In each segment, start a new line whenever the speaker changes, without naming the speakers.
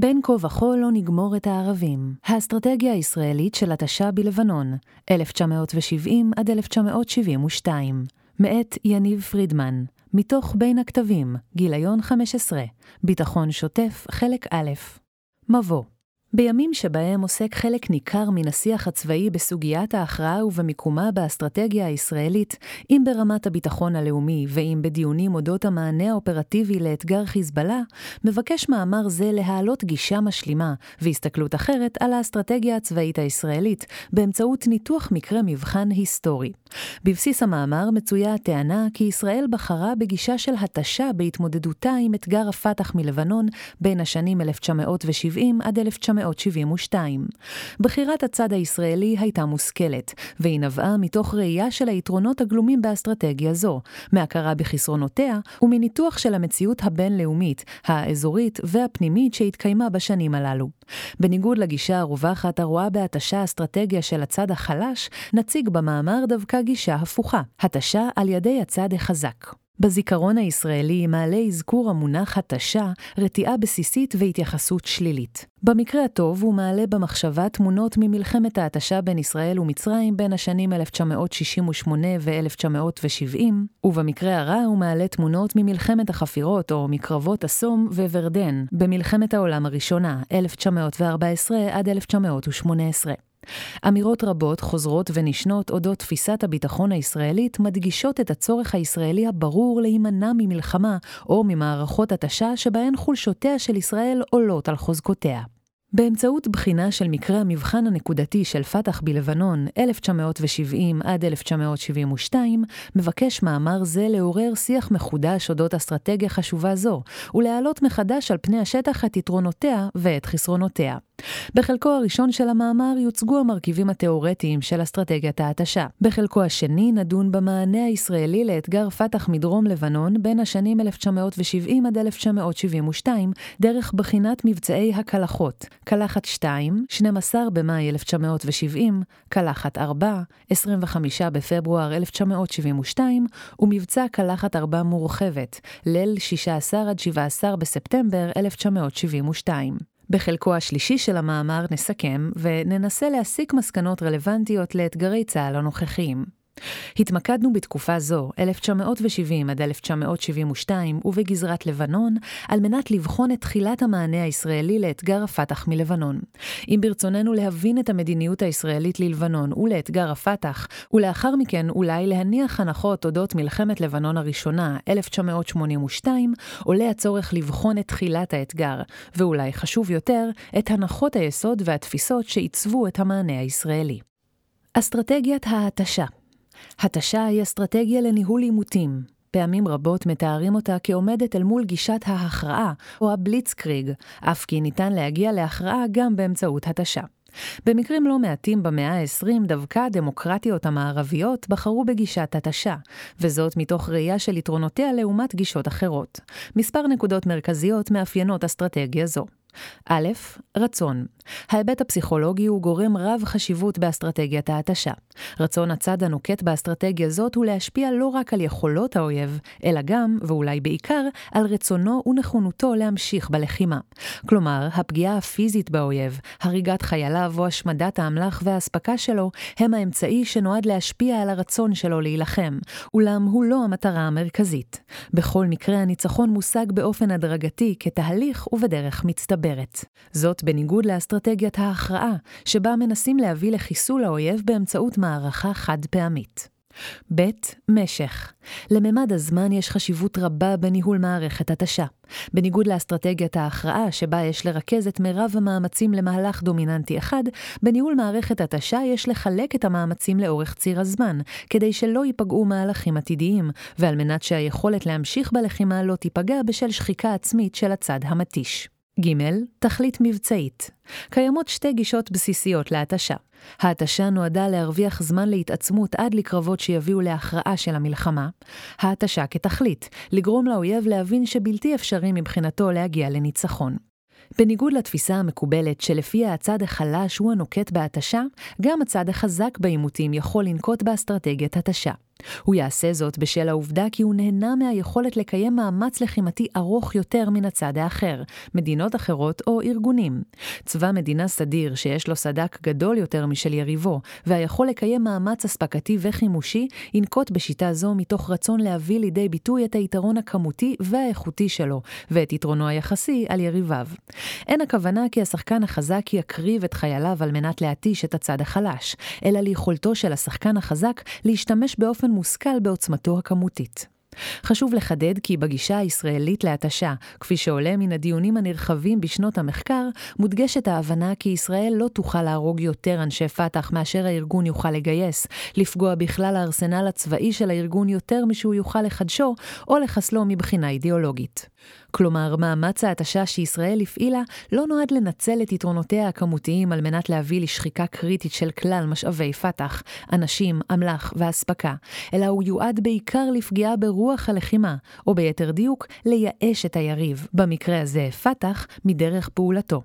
בין כה וכה לא נגמור את הערבים. האסטרטגיה הישראלית של התשה בלבנון, 1970 עד 1972. מאת יניב פרידמן. מתוך בין הכתבים, גיליון 15. ביטחון שוטף, חלק א'. מבוא בימים שבהם עוסק חלק ניכר מן השיח הצבאי בסוגיית ההכרעה ובמיקומה באסטרטגיה הישראלית, אם ברמת הביטחון הלאומי ואם בדיונים אודות המענה האופרטיבי לאתגר חיזבאללה, מבקש מאמר זה להעלות גישה משלימה והסתכלות אחרת על האסטרטגיה הצבאית הישראלית, באמצעות ניתוח מקרה מבחן היסטורי. בבסיס המאמר מצויה הטענה כי ישראל בחרה בגישה של התשה בהתמודדותה עם אתגר הפת"ח מלבנון בין השנים 1970 עד 1970. 1972. בחירת הצד הישראלי הייתה מושכלת, והיא נבעה מתוך ראייה של היתרונות הגלומים באסטרטגיה זו, מהכרה בחסרונותיה ומניתוח של המציאות הבינלאומית, האזורית והפנימית שהתקיימה בשנים הללו. בניגוד לגישה הרווחת הרואה בהתשה אסטרטגיה של הצד החלש, נציג במאמר דווקא גישה הפוכה, התשה על ידי הצד החזק. בזיכרון הישראלי מעלה אזכור המונח התשה רתיעה בסיסית והתייחסות שלילית. במקרה הטוב הוא מעלה במחשבה תמונות ממלחמת ההתשה בין ישראל ומצרים בין השנים 1968 ו-1970, ובמקרה הרע הוא מעלה תמונות ממלחמת החפירות או מקרבות אסום וורדן במלחמת העולם הראשונה, 1914 עד 1918. אמירות רבות חוזרות ונשנות אודות תפיסת הביטחון הישראלית מדגישות את הצורך הישראלי הברור להימנע ממלחמה או ממערכות התשה שבהן חולשותיה של ישראל עולות על חוזקותיה. באמצעות בחינה של מקרה המבחן הנקודתי של פת"ח בלבנון 1970 עד 1972, מבקש מאמר זה לעורר שיח מחודש אודות אסטרטגיה חשובה זו, ולהעלות מחדש על פני השטח את יתרונותיה ואת חסרונותיה. בחלקו הראשון של המאמר יוצגו המרכיבים התאורטיים של אסטרטגיית ההתשה. בחלקו השני נדון במענה הישראלי לאתגר פת"ח מדרום לבנון בין השנים 1970 עד 1972, דרך בחינת מבצעי הקלחות, קלחת 2, 12 במאי 1970, קלחת 4, 25 בפברואר 1972, ומבצע קלחת 4 מורחבת, ליל 16 עד 17 בספטמבר 1972. בחלקו השלישי של המאמר נסכם וננסה להסיק מסקנות רלוונטיות לאתגרי צה"ל הנוכחיים. התמקדנו בתקופה זו, 1970 עד 1972, ובגזרת לבנון, על מנת לבחון את תחילת המענה הישראלי לאתגר הפת"ח מלבנון. אם ברצוננו להבין את המדיניות הישראלית ללבנון ולאתגר הפת"ח, ולאחר מכן אולי להניח הנחות אודות מלחמת לבנון הראשונה, 1982, עולה הצורך לבחון את תחילת האתגר, ואולי חשוב יותר, את הנחות היסוד והתפיסות שעיצבו את המענה הישראלי. אסטרטגיית ההתשה התשה היא אסטרטגיה לניהול עימותים. פעמים רבות מתארים אותה כעומדת אל מול גישת ההכרעה, או הבליצקריג, אף כי ניתן להגיע להכרעה גם באמצעות התשה. במקרים לא מעטים במאה ה-20 דווקא הדמוקרטיות המערביות בחרו בגישת התשה, וזאת מתוך ראייה של יתרונותיה לעומת גישות אחרות. מספר נקודות מרכזיות מאפיינות אסטרטגיה זו. א', רצון. ההיבט הפסיכולוגי הוא גורם רב חשיבות באסטרטגיית ההתשה. רצון הצד הנוקט באסטרטגיה זאת הוא להשפיע לא רק על יכולות האויב, אלא גם, ואולי בעיקר, על רצונו ונכונותו להמשיך בלחימה. כלומר, הפגיעה הפיזית באויב, הריגת חייליו או השמדת האמל"ח והאספקה שלו, הם האמצעי שנועד להשפיע על הרצון שלו להילחם, אולם הוא לא המטרה המרכזית. בכל מקרה, הניצחון מושג באופן הדרגתי כתהליך ובדרך מצטברת. זאת בניגוד לאסטרטגיית ההכרעה, שבה מנסים להביא לחיסול האויב באמצעות מערכה חד פעמית. ב. משך. לממד הזמן יש חשיבות רבה בניהול מערכת התשה. בניגוד לאסטרטגיית ההכרעה, שבה יש לרכז את מירב המאמצים למהלך דומיננטי אחד, בניהול מערכת התשה יש לחלק את המאמצים לאורך ציר הזמן, כדי שלא ייפגעו מהלכים עתידיים, ועל מנת שהיכולת להמשיך בלחימה לא תיפגע בשל שחיקה עצמית של הצד המתיש. ג. תכלית מבצעית. קיימות שתי גישות בסיסיות להתשה. ההתשה נועדה להרוויח זמן להתעצמות עד לקרבות שיביאו להכרעה של המלחמה. ההתשה כתכלית, לגרום לאויב להבין שבלתי אפשרי מבחינתו להגיע לניצחון. בניגוד לתפיסה המקובלת שלפיה הצד החלש הוא הנוקט בהתשה, גם הצד החזק בעימותים יכול לנקוט באסטרטגיית התשה. הוא יעשה זאת בשל העובדה כי הוא נהנה מהיכולת לקיים מאמץ לחימתי ארוך יותר מן הצד האחר, מדינות אחרות או ארגונים. צבא מדינה סדיר שיש לו סד"כ גדול יותר משל יריבו, והיכול לקיים מאמץ אספקתי וחימושי, ינקוט בשיטה זו מתוך רצון להביא לידי ביטוי את היתרון הכמותי והאיכותי שלו, ואת יתרונו היחסי על יריביו. אין הכוונה כי השחקן החזק יקריב את חייליו על מנת להתיש את הצד החלש, אלא ליכולתו של השחקן החזק להשתמש באופן מושכל בעוצמתו הכמותית. חשוב לחדד כי בגישה הישראלית להתשה, כפי שעולה מן הדיונים הנרחבים בשנות המחקר, מודגשת ההבנה כי ישראל לא תוכל להרוג יותר אנשי פת"ח מאשר הארגון יוכל לגייס, לפגוע בכלל הארסנל הצבאי של הארגון יותר משהוא יוכל לחדשו, או לחסלו מבחינה אידיאולוגית. כלומר, מאמץ ההתשה שישראל הפעילה לא נועד לנצל את יתרונותיה הכמותיים על מנת להביא לשחיקה קריטית של כלל משאבי פת"ח, אנשים, אמל"ח ואספקה, אלא הוא יועד בעיקר לפגיעה ברוח הלחימה, או ביתר דיוק, לייאש את היריב, במקרה הזה פת"ח, מדרך פעולתו.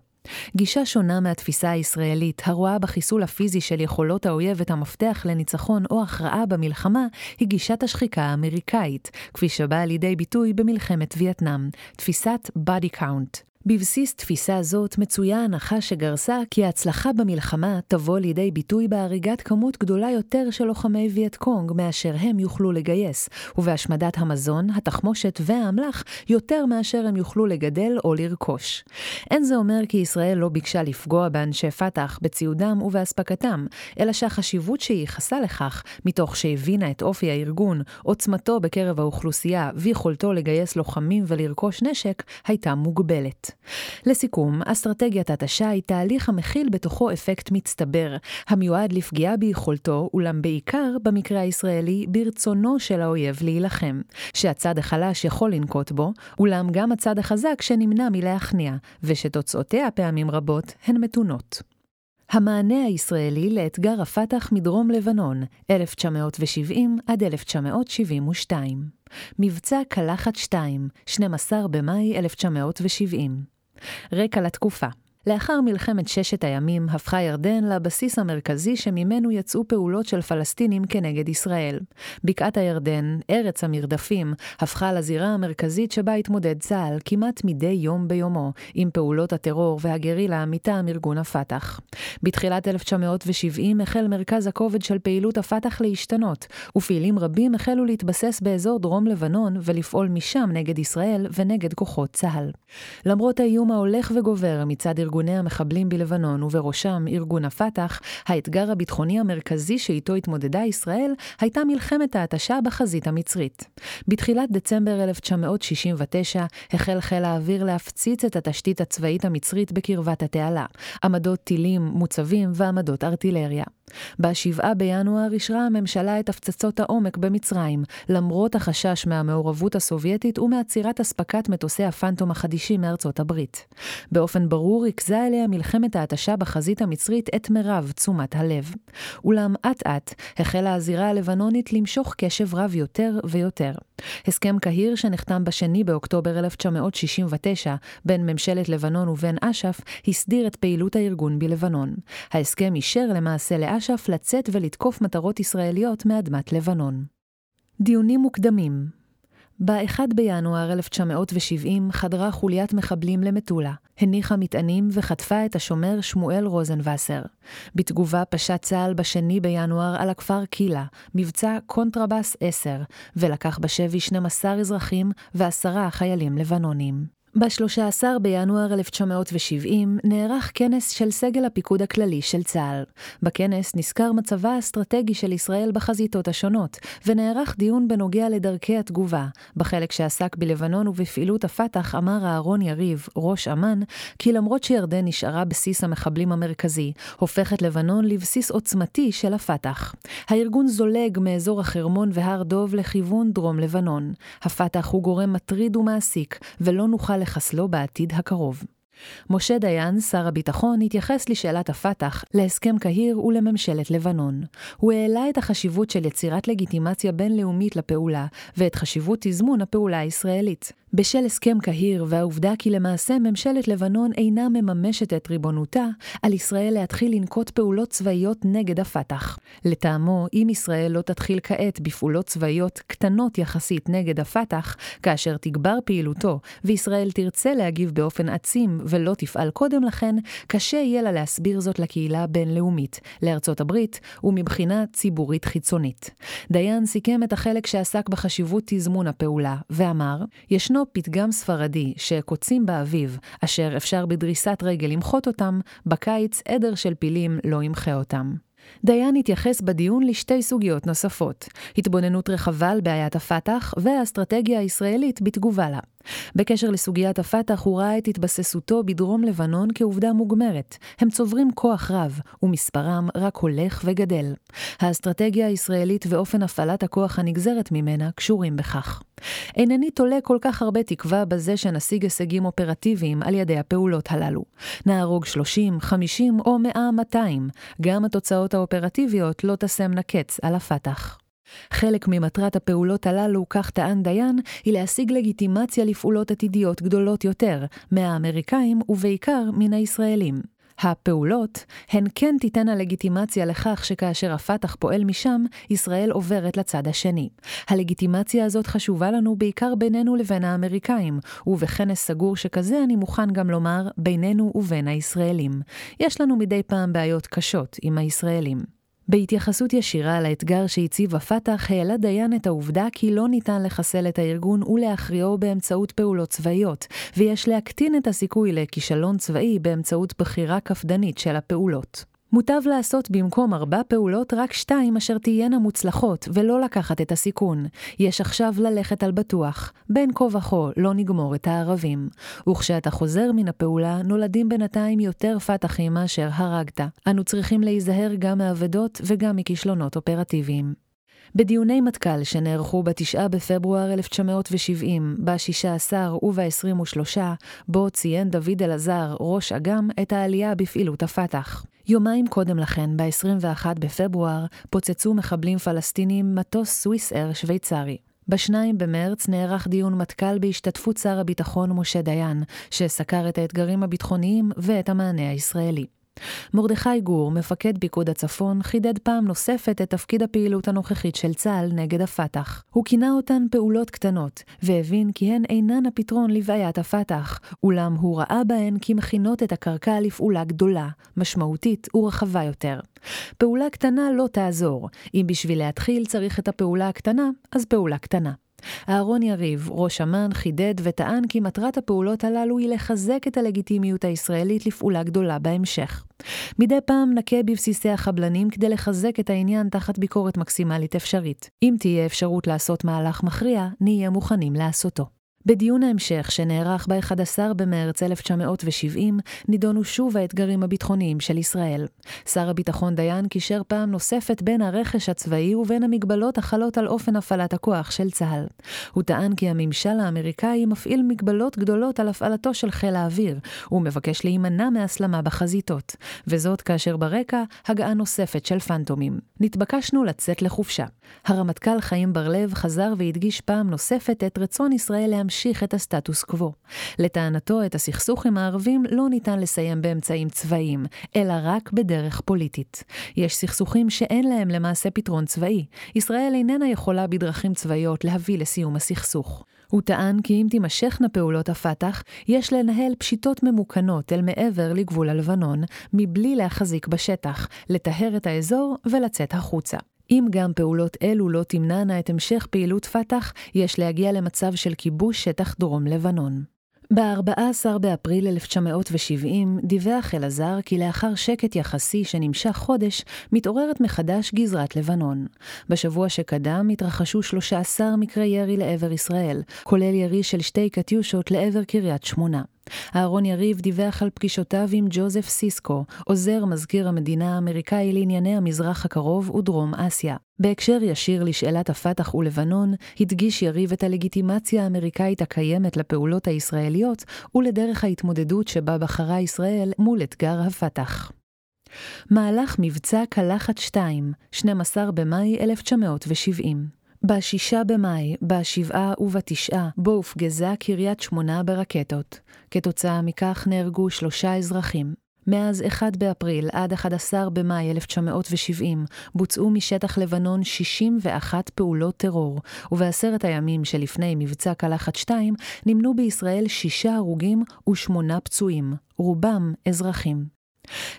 גישה שונה מהתפיסה הישראלית, הרואה בחיסול הפיזי של יכולות האויב את המפתח לניצחון או הכרעה במלחמה, היא גישת השחיקה האמריקאית, כפי שבאה לידי ביטוי במלחמת וייטנאם, תפיסת body count. בבסיס תפיסה זאת מצויה הנחה שגרסה כי ההצלחה במלחמה תבוא לידי ביטוי בהריגת כמות גדולה יותר של לוחמי וייט קונג מאשר הם יוכלו לגייס, ובהשמדת המזון, התחמושת והאמל"ח יותר מאשר הם יוכלו לגדל או לרכוש. אין זה אומר כי ישראל לא ביקשה לפגוע באנשי פת"ח, בציודם ובאספקתם, אלא שהחשיבות שייחסה לכך, מתוך שהבינה את אופי הארגון, עוצמתו בקרב האוכלוסייה ויכולתו לגייס לוחמים ולרכוש נשק, הייתה מוגבלת. לסיכום, אסטרטגיית התשה היא תהליך המכיל בתוכו אפקט מצטבר, המיועד לפגיעה ביכולתו, אולם בעיקר, במקרה הישראלי, ברצונו של האויב להילחם, שהצד החלש יכול לנקוט בו, אולם גם הצד החזק שנמנע מלהכניע, ושתוצאותיה פעמים רבות הן מתונות. המענה הישראלי לאתגר הפת"ח מדרום לבנון, 1970 עד 1972. מבצע קלחת 2, 12 במאי 1970. רקע לתקופה לאחר מלחמת ששת הימים הפכה ירדן לבסיס המרכזי שממנו יצאו פעולות של פלסטינים כנגד ישראל. בקעת הירדן, ארץ המרדפים, הפכה לזירה המרכזית שבה התמודד צה"ל כמעט מדי יום ביומו עם פעולות הטרור והגרילה מטעם ארגון הפת"ח. בתחילת 1970 החל מרכז הכובד של פעילות הפת"ח להשתנות, ופעילים רבים החלו להתבסס באזור דרום לבנון ולפעול משם נגד ישראל ונגד כוחות צה"ל. למרות האיום ההולך וגובר מצד ארגון ארגוני המחבלים בלבנון, ובראשם ארגון הפת"ח, האתגר הביטחוני המרכזי שאיתו התמודדה ישראל, הייתה מלחמת ההתשה בחזית המצרית. בתחילת דצמבר 1969 החל חיל האוויר להפציץ את התשתית הצבאית המצרית בקרבת התעלה, עמדות טילים מוצבים ועמדות ארטילריה. ב-7 בינואר אישרה הממשלה את הפצצות העומק במצרים, למרות החשש מהמעורבות הסובייטית ומעצירת אספקת מטוסי הפנטום החדישים מארצות הברית. באופן ברור ריכזה אליה מלחמת ההתשה בחזית המצרית את מירב תשומת הלב. אולם אט-אט החלה הזירה הלבנונית למשוך קשב רב יותר ויותר. הסכם קהיר שנחתם ב-2 באוקטובר 1969 בין ממשלת לבנון ובין אש"ף, הסדיר את פעילות הארגון בלבנון. ההסכם אישר למעשה לאש"ף לצאת ולתקוף מטרות ישראליות מאדמת לבנון. דיונים מוקדמים ב-1 בינואר 1970 חדרה חוליית מחבלים למטולה, הניחה מטענים וחטפה את השומר שמואל רוזנווסר. בתגובה פשט צה"ל ב-2 בינואר על הכפר קילה, מבצע קונטרבס 10, ולקח בשבי 12 אזרחים ועשרה חיילים לבנונים. ב-13 בינואר 1970 נערך כנס של סגל הפיקוד הכללי של צה"ל. בכנס נסקר מצבה האסטרטגי של ישראל בחזיתות השונות, ונערך דיון בנוגע לדרכי התגובה. בחלק שעסק בלבנון ובפעילות הפת"ח אמר אהרון יריב, ראש אמ"ן, כי למרות שירדן נשארה בסיס המחבלים המרכזי, הופכת לבנון לבסיס עוצמתי של הפת"ח. הארגון זולג מאזור החרמון והר דוב לכיוון דרום לבנון. הפת"ח הוא גורם מטריד ומעסיק, ולא נוכל לחסלו בעתיד הקרוב. משה דיין, שר הביטחון, התייחס לשאלת הפת"ח, להסכם קהיר ולממשלת לבנון. הוא העלה את החשיבות של יצירת לגיטימציה בינלאומית לפעולה, ואת חשיבות תזמון הפעולה הישראלית. בשל הסכם קהיר והעובדה כי למעשה ממשלת לבנון אינה מממשת את ריבונותה, על ישראל להתחיל לנקוט פעולות צבאיות נגד הפת"ח. לטעמו, אם ישראל לא תתחיל כעת בפעולות צבאיות קטנות יחסית נגד הפת"ח, כאשר תגבר פעילותו, וישראל תרצה להגיב באופן עצים ולא תפעל קודם לכן, קשה יהיה לה להסביר זאת לקהילה הבינלאומית, לארצות הברית, ומבחינה ציבורית חיצונית. דיין סיכם את החלק שעסק בחשיבות תזמון הפעולה, ואמר, ישנו פתגם ספרדי שקוצים באביב, אשר אפשר בדריסת רגל למחות אותם, בקיץ עדר של פילים לא ימחה אותם. דיין התייחס בדיון לשתי סוגיות נוספות, התבוננות רחבה על בעיית הפת"ח והאסטרטגיה הישראלית בתגובה לה. בקשר לסוגיית הפת"ח הוא ראה את התבססותו בדרום לבנון כעובדה מוגמרת. הם צוברים כוח רב, ומספרם רק הולך וגדל. האסטרטגיה הישראלית ואופן הפעלת הכוח הנגזרת ממנה קשורים בכך. אינני תולה כל כך הרבה תקווה בזה שנשיג הישגים אופרטיביים על ידי הפעולות הללו. נהרוג 30, 50 או 100, 200, גם התוצאות האופרטיביות לא תשמנה קץ על הפת"ח. חלק ממטרת הפעולות הללו, כך טען דיין, היא להשיג לגיטימציה לפעולות עתידיות גדולות יותר, מהאמריקאים ובעיקר מן הישראלים. הפעולות הן כן תיתנה לגיטימציה לכך שכאשר הפת"ח פועל משם, ישראל עוברת לצד השני. הלגיטימציה הזאת חשובה לנו בעיקר בינינו לבין האמריקאים, ובכנס סגור שכזה אני מוכן גם לומר בינינו ובין הישראלים. יש לנו מדי פעם בעיות קשות עם הישראלים. בהתייחסות ישירה לאתגר שהציב הפת"ח, העלה דיין את העובדה כי לא ניתן לחסל את הארגון ולהכריעו באמצעות פעולות צבאיות, ויש להקטין את הסיכוי לכישלון צבאי באמצעות בחירה קפדנית של הפעולות. מוטב לעשות במקום ארבע פעולות רק שתיים אשר תהיינה מוצלחות, ולא לקחת את הסיכון. יש עכשיו ללכת על בטוח. בין כה וכה לא נגמור את הערבים. וכשאתה חוזר מן הפעולה, נולדים בינתיים יותר פתחים מאשר הרגת. אנו צריכים להיזהר גם מאבדות וגם מכישלונות אופרטיביים. בדיוני מטכ"ל שנערכו ב-9 בפברואר 1970, ב-16 וב-23, בו ציין דוד אלעזר, ראש אג"ם, את העלייה בפעילות הפת"ח. יומיים קודם לכן, ב-21 בפברואר, פוצצו מחבלים פלסטינים מטוס סוויס אר שוויצרי. ב-2 במרץ נערך דיון מטכ"ל בהשתתפות שר הביטחון משה דיין, שסקר את האתגרים הביטחוניים ואת המענה הישראלי. מרדכי גור, מפקד פיקוד הצפון, חידד פעם נוספת את תפקיד הפעילות הנוכחית של צה"ל נגד הפת"ח. הוא כינה אותן פעולות קטנות, והבין כי הן אינן הפתרון לבעיית הפת"ח, אולם הוא ראה בהן כמכינות את הקרקע לפעולה גדולה, משמעותית ורחבה יותר. פעולה קטנה לא תעזור. אם בשביל להתחיל צריך את הפעולה הקטנה, אז פעולה קטנה. אהרון יריב, ראש אמ"ן, חידד וטען כי מטרת הפעולות הללו היא לחזק את הלגיטימיות הישראלית לפעולה גדולה בהמשך. מדי פעם נכה בבסיסי החבלנים כדי לחזק את העניין תחת ביקורת מקסימלית אפשרית. אם תהיה אפשרות לעשות מהלך מכריע, נהיה מוכנים לעשותו. בדיון ההמשך שנערך ב-11 במרץ 1970, נידונו שוב האתגרים הביטחוניים של ישראל. שר הביטחון דיין קישר פעם נוספת בין הרכש הצבאי ובין המגבלות החלות על אופן הפעלת הכוח של צה"ל. הוא טען כי הממשל האמריקאי מפעיל מגבלות גדולות על הפעלתו של חיל האוויר, ומבקש להימנע מהסלמה בחזיתות, וזאת כאשר ברקע הגעה נוספת של פנטומים. נתבקשנו לצאת לחופשה. הרמטכ"ל חיים בר-לב חזר והדגיש פעם נוספת את רצון ישראל להמשיך להמשיך את הסטטוס קוו. לטענתו, את הסכסוך עם הערבים לא ניתן לסיים באמצעים צבאיים, אלא רק בדרך פוליטית. יש סכסוכים שאין להם למעשה פתרון צבאי. ישראל איננה יכולה בדרכים צבאיות להביא לסיום הסכסוך. הוא טען כי אם תימשכנה פעולות הפת"ח, יש לנהל פשיטות ממוכנות אל מעבר לגבול הלבנון, מבלי להחזיק בשטח, לטהר את האזור ולצאת החוצה. אם גם פעולות אלו לא תמנענה את המשך פעילות פת"ח, יש להגיע למצב של כיבוש שטח דרום לבנון. ב-14 באפריל 1970 דיווח אלעזר כי לאחר שקט יחסי שנמשך חודש, מתעוררת מחדש גזרת לבנון. בשבוע שקדם התרחשו 13 מקרי ירי לעבר ישראל, כולל ירי של שתי קטיושות לעבר קריית שמונה. אהרון יריב דיווח על פגישותיו עם ג'וזף סיסקו, עוזר מזכיר המדינה האמריקאי לענייני המזרח הקרוב ודרום אסיה. בהקשר ישיר לשאלת הפת"ח ולבנון, הדגיש יריב את הלגיטימציה האמריקאית הקיימת לפעולות הישראליות ולדרך ההתמודדות שבה בחרה ישראל מול אתגר הפת"ח. מהלך מבצע קלחת 2, 12 במאי 1970 בשישה במאי, בשבעה ובתשעה, בו הופגזה קריית שמונה ברקטות. כתוצאה מכך נהרגו שלושה אזרחים. מאז 1 באפריל עד 11 במאי 1970 בוצעו משטח לבנון 61 פעולות טרור, ובעשרת הימים שלפני מבצע קלחת 2 נמנו בישראל שישה הרוגים ושמונה פצועים, רובם אזרחים.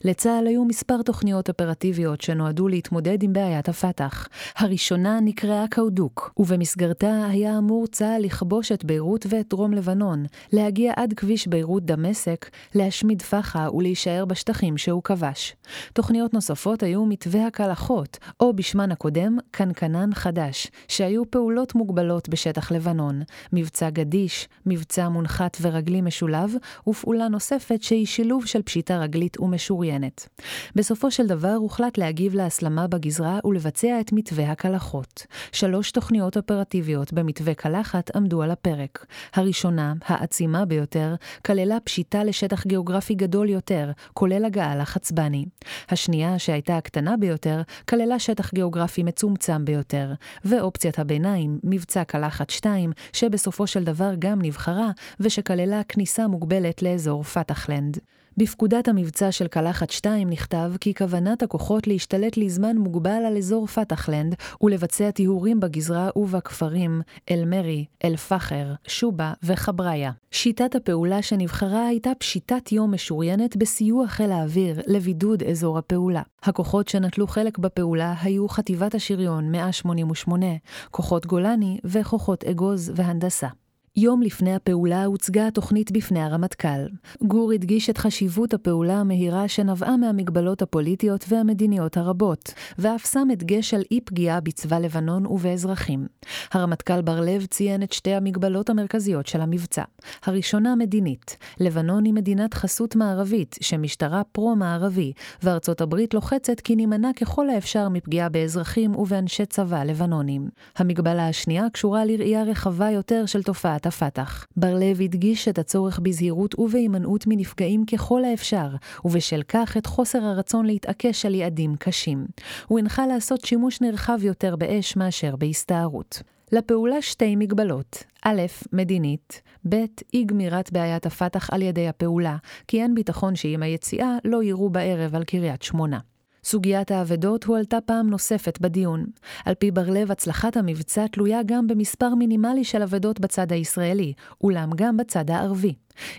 לצה"ל היו מספר תוכניות אופרטיביות שנועדו להתמודד עם בעיית הפת"ח. הראשונה נקראה קאודוק, ובמסגרתה היה אמור צה"ל לכבוש את ביירות ואת דרום לבנון, להגיע עד כביש ביירות דמשק, להשמיד פח"ע ולהישאר בשטחים שהוא כבש. תוכניות נוספות היו מתווה הקלחות, או בשמן הקודם, קנקנן חדש, שהיו פעולות מוגבלות בשטח לבנון, מבצע גדיש, מבצע מונחת ורגלי משולב, ופעולה נוספת שהיא שילוב של פשיטה רגלית ומשוריינת. בסופו של דבר הוחלט להגיב להסלמה בגזרה ולבצע את מתווה הקלחות. שלוש תוכניות אופרטיביות במתווה קלחת עמדו על הפרק. הראשונה, העצימה ביותר, כללה פשיטה לשטח גיאוגרפי גדול יותר, כולל הגעה לחצבני. השנייה, שהייתה הקטנה ביותר, כללה שטח גיאוגרפי מצומצם ביותר. ואופציית הביניים, מבצע קלחת 2, שבסופו של דבר גם נבחרה, ושכללה כניסה מוגבלת לאזור פתחלנד. בפקודת המבצע של קלחת 2 נכתב כי כוונת הכוחות להשתלט לזמן מוגבל על אזור פתחלנד ולבצע טיהורים בגזרה ובכפרים אל-מרי, אל-פחר, שובה וחבריה. שיטת הפעולה שנבחרה הייתה פשיטת יום משוריינת בסיוע חיל האוויר לבידוד אזור הפעולה. הכוחות שנטלו חלק בפעולה היו חטיבת השריון 188, כוחות גולני וכוחות אגוז והנדסה. יום לפני הפעולה הוצגה התוכנית בפני הרמטכ"ל. גור הדגיש את חשיבות הפעולה המהירה שנבעה מהמגבלות הפוליטיות והמדיניות הרבות, ואף שם הדגש על אי פגיעה בצבא לבנון ובאזרחים. הרמטכ"ל בר-לב ציין את שתי המגבלות המרכזיות של המבצע. הראשונה מדינית. לבנון היא מדינת חסות מערבית, שמשטרה פרו-מערבי, וארצות הברית לוחצת כי נימנע ככל האפשר מפגיעה באזרחים ובאנשי צבא לבנונים. המגבלה השנייה קשורה לראייה רחבה יותר של תופעת תנועת הפת"ח. בר-לב הדגיש את הצורך בזהירות ובהימנעות מנפגעים ככל האפשר, ובשל כך את חוסר הרצון להתעקש על יעדים קשים. הוא הנחה לעשות שימוש נרחב יותר באש מאשר בהסתערות. לפעולה שתי מגבלות, א', מדינית, ב', אי גמירת בעיית הפת"ח על ידי הפעולה, כי אין ביטחון שעם היציאה לא יירו בערב על קריית שמונה. סוגיית האבדות הועלתה פעם נוספת בדיון. על פי בר-לב, הצלחת המבצע תלויה גם במספר מינימלי של אבדות בצד הישראלי, אולם גם בצד הערבי.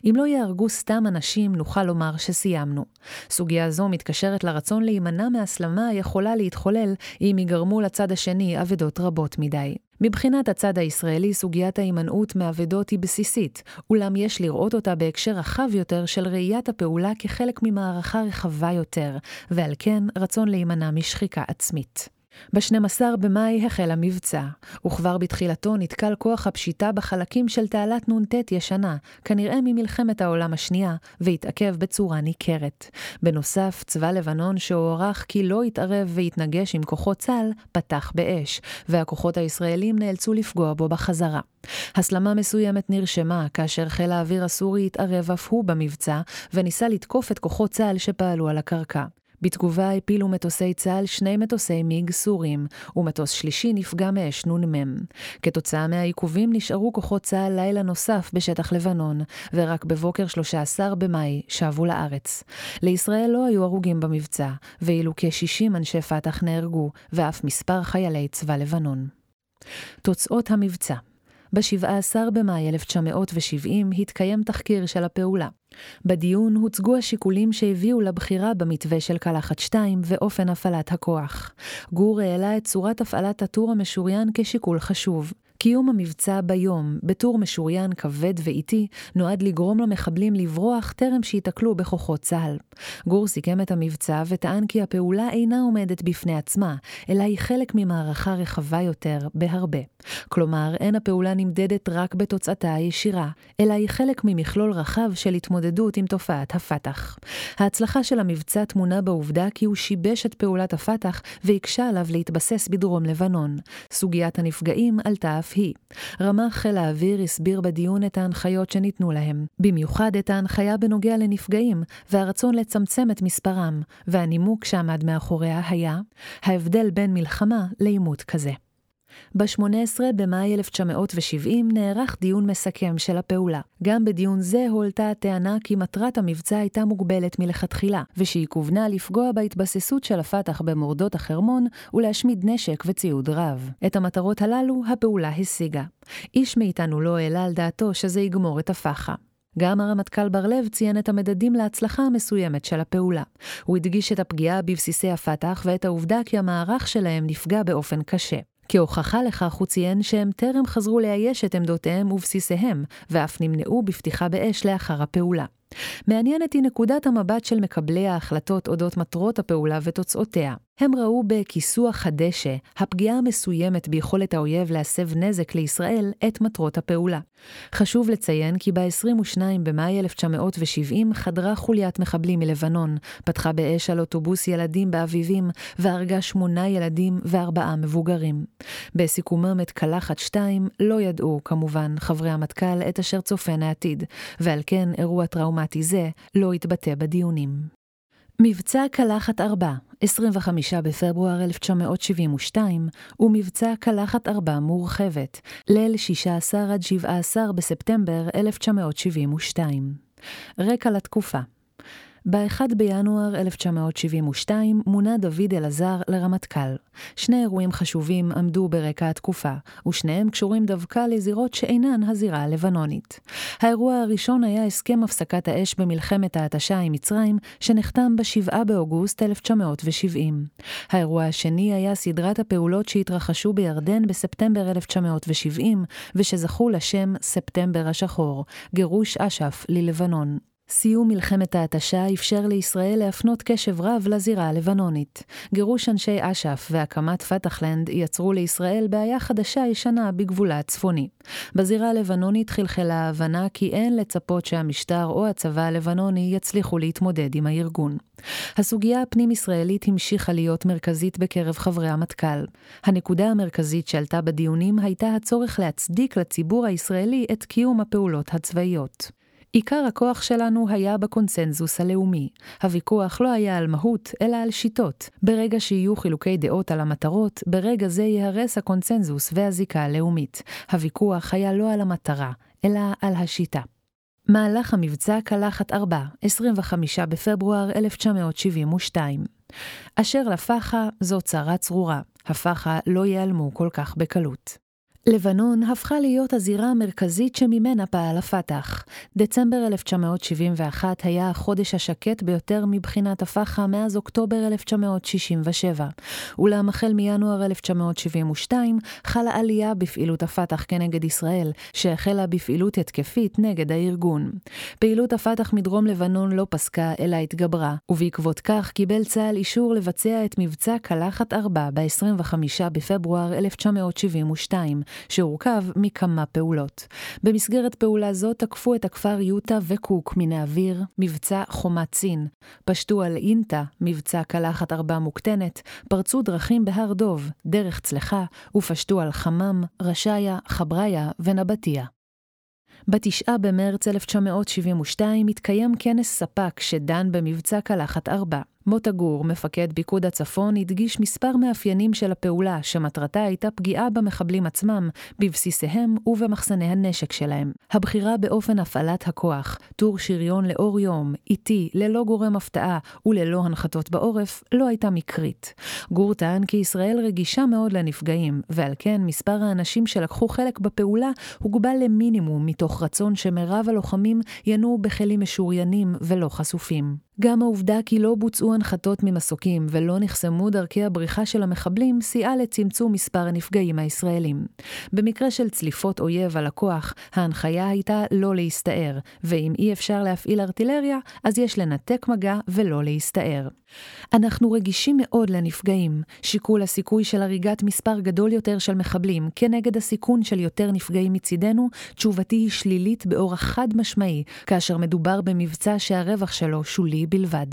אם לא ייהרגו סתם אנשים, נוכל לומר שסיימנו. סוגיה זו מתקשרת לרצון להימנע מהסלמה היכולה להתחולל אם ייגרמו לצד השני אבדות רבות מדי. מבחינת הצד הישראלי, סוגיית ההימנעות מאבדות היא בסיסית, אולם יש לראות אותה בהקשר רחב יותר של ראיית הפעולה כחלק ממערכה רחבה יותר, ועל כן רצון להימנע משחיקה עצמית. ב-12 במאי החל המבצע, וכבר בתחילתו נתקל כוח הפשיטה בחלקים של תעלת נ"ט ישנה, כנראה ממלחמת העולם השנייה, והתעכב בצורה ניכרת. בנוסף, צבא לבנון שהוערך כי לא יתערב ויתנגש עם כוחות צה"ל, פתח באש, והכוחות הישראלים נאלצו לפגוע בו בחזרה. הסלמה מסוימת נרשמה כאשר חיל האוויר הסורי התערב אף הוא במבצע, וניסה לתקוף את כוחות צה"ל שפעלו על הקרקע. בתגובה הפילו מטוסי צה"ל שני מטוסי מיג סורים, ומטוס שלישי נפגע מאש נ"מ. כתוצאה מהעיכובים נשארו כוחות צה"ל לילה נוסף בשטח לבנון, ורק בבוקר 13 במאי שבו לארץ. לישראל לא היו הרוגים במבצע, ואילו כ-60 אנשי פת"ח נהרגו, ואף מספר חיילי צבא לבנון. תוצאות המבצע ב-17 במאי 1970 התקיים תחקיר של הפעולה. בדיון הוצגו השיקולים שהביאו לבחירה במתווה של קלחת 2 ואופן הפעלת הכוח. גור העלה את צורת הפעלת הטור המשוריין כשיקול חשוב. קיום המבצע ביום, בטור משוריין כבד ואיטי, נועד לגרום למחבלים לברוח טרם שייתקלו בכוחות צה"ל. גור סיכם את המבצע וטען כי הפעולה אינה עומדת בפני עצמה, אלא היא חלק ממערכה רחבה יותר, בהרבה. כלומר, אין הפעולה נמדדת רק בתוצאתה הישירה, אלא היא חלק ממכלול רחב של התמודדות עם תופעת הפת"ח. ההצלחה של המבצע טמונה בעובדה כי הוא שיבש את פעולת הפת"ח והקשה עליו להתבסס בדרום לבנון. סוגיית הנפגעים עלתה אף היא. רמ"ח חיל האוויר הסביר בדיון את ההנחיות שניתנו להם, במיוחד את ההנחיה בנוגע לנפגעים, והרצון לצמצם את מספרם, והנימוק שעמד מאחוריה היה ההבדל בין מלחמה לעימות כזה. ב-18 במאי 1970 נערך דיון מסכם של הפעולה. גם בדיון זה הועלתה הטענה כי מטרת המבצע הייתה מוגבלת מלכתחילה, ושהיא כוונה לפגוע בהתבססות של הפת"ח במורדות החרמון ולהשמיד נשק וציוד רב. את המטרות הללו הפעולה השיגה. איש מאיתנו לא העלה על דעתו שזה יגמור את הפח"א. גם הרמטכ"ל בר-לב ציין את המדדים להצלחה המסוימת של הפעולה. הוא הדגיש את הפגיעה בבסיסי הפת"ח ואת העובדה כי המערך שלהם נפגע באופן קשה. כהוכחה לכך הוא ציין שהם טרם חזרו לאייש את עמדותיהם ובסיסיהם, ואף נמנעו בפתיחה באש לאחר הפעולה. מעניינת היא נקודת המבט של מקבלי ההחלטות אודות מטרות הפעולה ותוצאותיה. הם ראו בכיסוח הדשא, הפגיעה המסוימת ביכולת האויב להסב נזק לישראל, את מטרות הפעולה. חשוב לציין כי ב-22 במאי 1970 חדרה חוליית מחבלים מלבנון, פתחה באש על אוטובוס ילדים באביבים, והרגה שמונה ילדים וארבעה מבוגרים. בסיכומם את קלחת 2 לא ידעו, כמובן, חברי המטכ"ל את אשר צופן העתיד, ועל כן אירוע טראומטי זה לא התבטא בדיונים. מבצע קלחת 4, 25 בפברואר 1972, ומבצע קלחת 4 מורחבת, ליל 16 עד 17 בספטמבר 1972. רקע לתקופה ב-1 בינואר 1972 מונה דוד אלעזר לרמטכ"ל. שני אירועים חשובים עמדו ברקע התקופה, ושניהם קשורים דווקא לזירות שאינן הזירה הלבנונית. האירוע הראשון היה הסכם הפסקת האש במלחמת ההתשה עם מצרים, שנחתם ב-7 באוגוסט 1970. האירוע השני היה סדרת הפעולות שהתרחשו בירדן בספטמבר 1970, ושזכו לשם ספטמבר השחור, גירוש אש"ף ללבנון. סיום מלחמת ההתשה אפשר לישראל להפנות קשב רב לזירה הלבנונית. גירוש אנשי אש"ף והקמת פתחלנד יצרו לישראל בעיה חדשה-ישנה בגבולה הצפוני. בזירה הלבנונית חלחלה ההבנה כי אין לצפות שהמשטר או הצבא הלבנוני יצליחו להתמודד עם הארגון. הסוגיה הפנים-ישראלית המשיכה להיות מרכזית בקרב חברי המטכ"ל. הנקודה המרכזית שעלתה בדיונים הייתה הצורך להצדיק לציבור הישראלי את קיום הפעולות הצבאיות. עיקר הכוח שלנו היה בקונצנזוס הלאומי. הוויכוח לא היה על מהות, אלא על שיטות. ברגע שיהיו חילוקי דעות על המטרות, ברגע זה ייהרס הקונצנזוס והזיקה הלאומית. הוויכוח היה לא על המטרה, אלא על השיטה. מהלך המבצע קלחת 4, 25 בפברואר 1972. אשר לפח"א זו צרה צרורה, הפח"א לא ייעלמו כל כך בקלות. לבנון הפכה להיות הזירה המרכזית שממנה פעל הפת"ח. דצמבר 1971 היה החודש השקט ביותר מבחינת הפח"א מאז אוקטובר 1967, אולם החל מינואר 1972 חלה עלייה בפעילות הפת"ח כנגד ישראל, שהחלה בפעילות התקפית נגד הארגון. פעילות הפת"ח מדרום לבנון לא פסקה, אלא התגברה, ובעקבות כך קיבל צה"ל אישור לבצע את מבצע קלחת 4 ב-25 בפברואר 1972, שהורכב מכמה פעולות. במסגרת פעולה זו תקפו את הכפר יוטה וקוק מן האוויר, מבצע חומת צין, פשטו על אינטה, מבצע קלחת ארבע מוקטנת, פרצו דרכים בהר דוב, דרך צלחה, ופשטו על חמם, רשעיה, חבריה ונבטיה. בתשעה במרץ 1972 התקיים כנס ספ"ק שדן במבצע קלחת ארבע. מוטה גור, מפקד פיקוד הצפון, הדגיש מספר מאפיינים של הפעולה, שמטרתה הייתה פגיעה במחבלים עצמם, בבסיסיהם ובמחסני הנשק שלהם. הבחירה באופן הפעלת הכוח, טור שריון לאור יום, איטי, ללא גורם הפתעה וללא הנחתות בעורף, לא הייתה מקרית. גור טען כי ישראל רגישה מאוד לנפגעים, ועל כן מספר האנשים שלקחו חלק בפעולה הוגבל למינימום מתוך רצון שמרב הלוחמים ינועו בכלים משוריינים ולא חשופים. גם העובדה כי לא בוצעו הנחתות ממסוקים ולא נחסמו דרכי הבריחה של המחבלים סייעה לצמצום מספר הנפגעים הישראלים. במקרה של צליפות אויב על הכוח, ההנחיה הייתה לא להסתער, ואם אי אפשר להפעיל ארטילריה, אז יש לנתק מגע ולא להסתער. אנחנו רגישים מאוד לנפגעים. שיקול הסיכוי של הריגת מספר גדול יותר של מחבלים כנגד הסיכון של יותר נפגעים מצידנו, תשובתי היא שלילית באורח חד משמעי, כאשר מדובר במבצע שהרווח שלו שולי בלבד.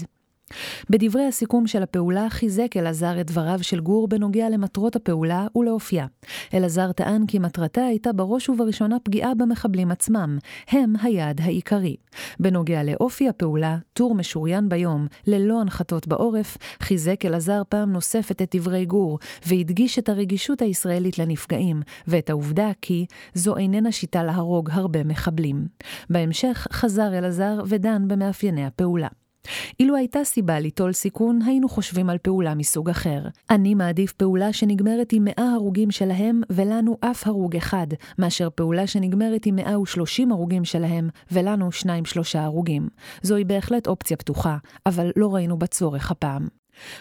בדברי הסיכום של הפעולה חיזק אלעזר את דבריו של גור בנוגע למטרות הפעולה ולאופייה. אלעזר טען כי מטרתה הייתה בראש ובראשונה פגיעה במחבלים עצמם, הם היעד העיקרי. בנוגע לאופי הפעולה, טור משוריין ביום, ללא הנחתות בעורף, חיזק אלעזר פעם נוספת את דברי גור, והדגיש את הרגישות הישראלית לנפגעים, ואת העובדה כי זו איננה שיטה להרוג הרבה מחבלים. בהמשך חזר אלעזר ודן במאפייני הפעולה. אילו הייתה סיבה ליטול סיכון, היינו חושבים על פעולה מסוג אחר. אני מעדיף פעולה שנגמרת עם 100 הרוגים שלהם, ולנו אף הרוג אחד, מאשר פעולה שנגמרת עם 130 הרוגים שלהם, ולנו 2-3 הרוגים. זוהי בהחלט אופציה פתוחה, אבל לא ראינו בה צורך הפעם.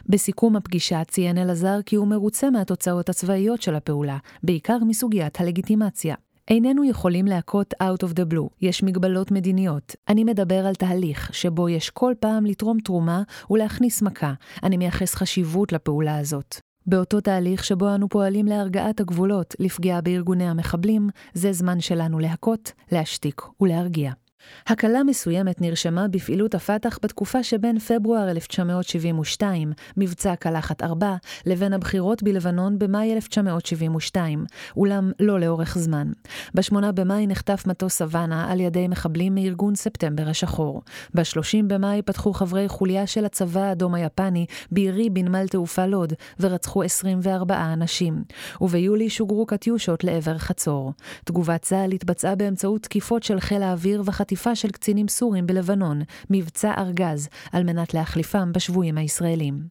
בסיכום הפגישה ציין אלעזר כי הוא מרוצה מהתוצאות הצבאיות של הפעולה, בעיקר מסוגיית הלגיטימציה. איננו יכולים להכות out of the blue, יש מגבלות מדיניות. אני מדבר על תהליך שבו יש כל פעם לתרום תרומה ולהכניס מכה. אני מייחס חשיבות לפעולה הזאת. באותו תהליך שבו אנו פועלים להרגעת הגבולות לפגיעה בארגוני המחבלים, זה זמן שלנו להכות, להשתיק ולהרגיע. הקלה מסוימת נרשמה בפעילות הפת"ח בתקופה שבין פברואר 1972, מבצע קלחת 4, לבין הבחירות בלבנון במאי 1972, אולם לא לאורך זמן. ב-8 במאי נחטף מטוס סוואנה על ידי מחבלים מארגון ספטמבר השחור. ב-30 במאי פתחו חברי חוליה של הצבא האדום היפני בירי בנמל תעופה לוד, ורצחו 24 אנשים. וביולי שוגרו קטיושות לעבר חצור. תגובת צה"ל התבצעה באמצעות תקיפות של חיל האוויר וחטיפות חטיפה של קצינים סורים בלבנון, מבצע ארגז, על מנת להחליפם בשבויים הישראלים.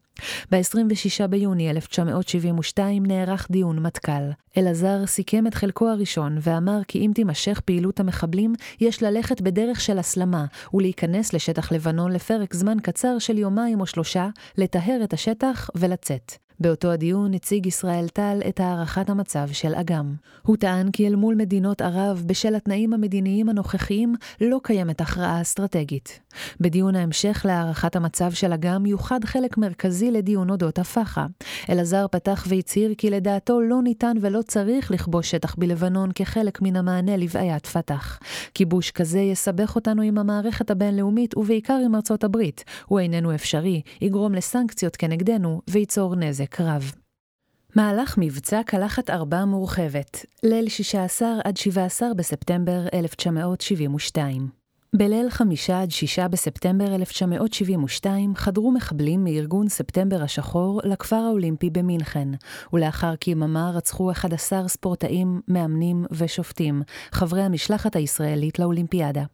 ב-26 ביוני 1972 נערך דיון מטכ"ל. אלעזר סיכם את חלקו הראשון ואמר כי אם תימשך פעילות המחבלים, יש ללכת בדרך של הסלמה ולהיכנס לשטח לבנון לפרק זמן קצר של יומיים או שלושה, לטהר את השטח ולצאת. באותו הדיון הציג ישראל טל את הערכת המצב של אג"ם. הוא טען כי אל מול מדינות ערב, בשל התנאים המדיניים הנוכחיים, לא קיימת הכרעה אסטרטגית. בדיון ההמשך להערכת המצב של אג"ם יוחד חלק מרכזי לדיון אודות הפח"א. אלעזר פתח והצהיר כי לדעתו לא ניתן ולא צריך לכבוש שטח בלבנון כחלק מן המענה לבעיית פת"ח. כיבוש כזה יסבך אותנו עם המערכת הבינלאומית ובעיקר עם ארצות הברית. הוא איננו אפשרי, יגרום לסנקציות כנגדנו וייצור נזק קרב. מהלך מבצע קלחת ארבע מורחבת, ליל 16 עד 17 בספטמבר 1972. בליל 5 עד 6 בספטמבר 1972 חדרו מחבלים מארגון ספטמבר השחור לכפר האולימפי במינכן, ולאחר כיממה רצחו 11 ספורטאים, מאמנים ושופטים, חברי המשלחת הישראלית לאולימפיאדה.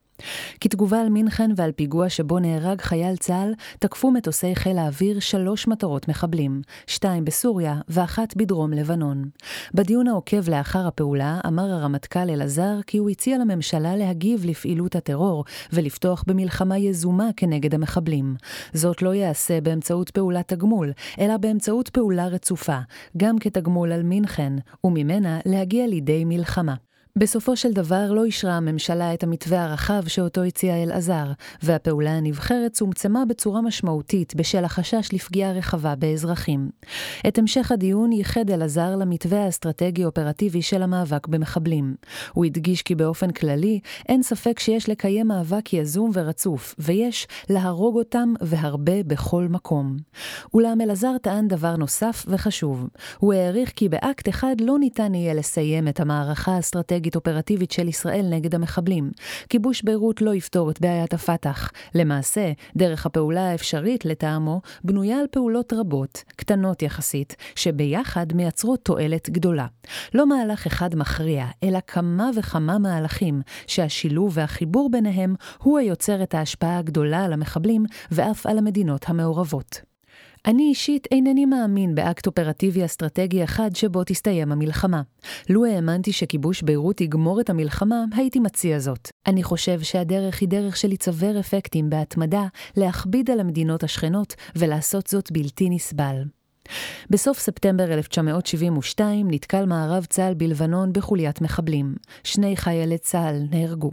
כתגובה על מינכן ועל פיגוע שבו נהרג חייל צה"ל, תקפו מטוסי חיל האוויר שלוש מטרות מחבלים, שתיים בסוריה ואחת בדרום לבנון. בדיון העוקב לאחר הפעולה, אמר הרמטכ"ל אלעזר כי הוא הציע לממשלה להגיב לפעילות הטרור ולפתוח במלחמה יזומה כנגד המחבלים. זאת לא ייעשה באמצעות פעולת תגמול, אלא באמצעות פעולה רצופה, גם כתגמול על מינכן, וממנה להגיע לידי מלחמה. בסופו של דבר לא אישרה הממשלה את המתווה הרחב שאותו הציע אלעזר, והפעולה הנבחרת צומצמה בצורה משמעותית בשל החשש לפגיעה רחבה באזרחים. את המשך הדיון ייחד אלעזר למתווה האסטרטגי-אופרטיבי של המאבק במחבלים. הוא הדגיש כי באופן כללי, אין ספק שיש לקיים מאבק יזום ורצוף, ויש להרוג אותם והרבה בכל מקום. אולם אלעזר טען דבר נוסף וחשוב. הוא העריך כי באקט אחד לא ניתן יהיה לסיים את המערכה האסטרטגית אסטרטגית-אופרטיבית של ישראל נגד המחבלים. כיבוש ביירות לא יפתור את בעיית הפת"ח. למעשה, דרך הפעולה האפשרית, לטעמו, בנויה על פעולות רבות, קטנות יחסית, שביחד מייצרות תועלת גדולה. לא מהלך אחד מכריע, אלא כמה וכמה מהלכים, שהשילוב והחיבור ביניהם הוא היוצר את ההשפעה הגדולה על המחבלים ואף על המדינות המעורבות. אני אישית אינני מאמין באקט אופרטיבי אסטרטגי אחד שבו תסתיים המלחמה. לו האמנתי שכיבוש ביירות יגמור את המלחמה, הייתי מציע זאת. אני חושב שהדרך היא דרך של להיצבר אפקטים בהתמדה, להכביד על המדינות השכנות ולעשות זאת בלתי נסבל. בסוף ספטמבר 1972 נתקל מערב צה"ל בלבנון בחוליית מחבלים. שני חיילי צה"ל נהרגו.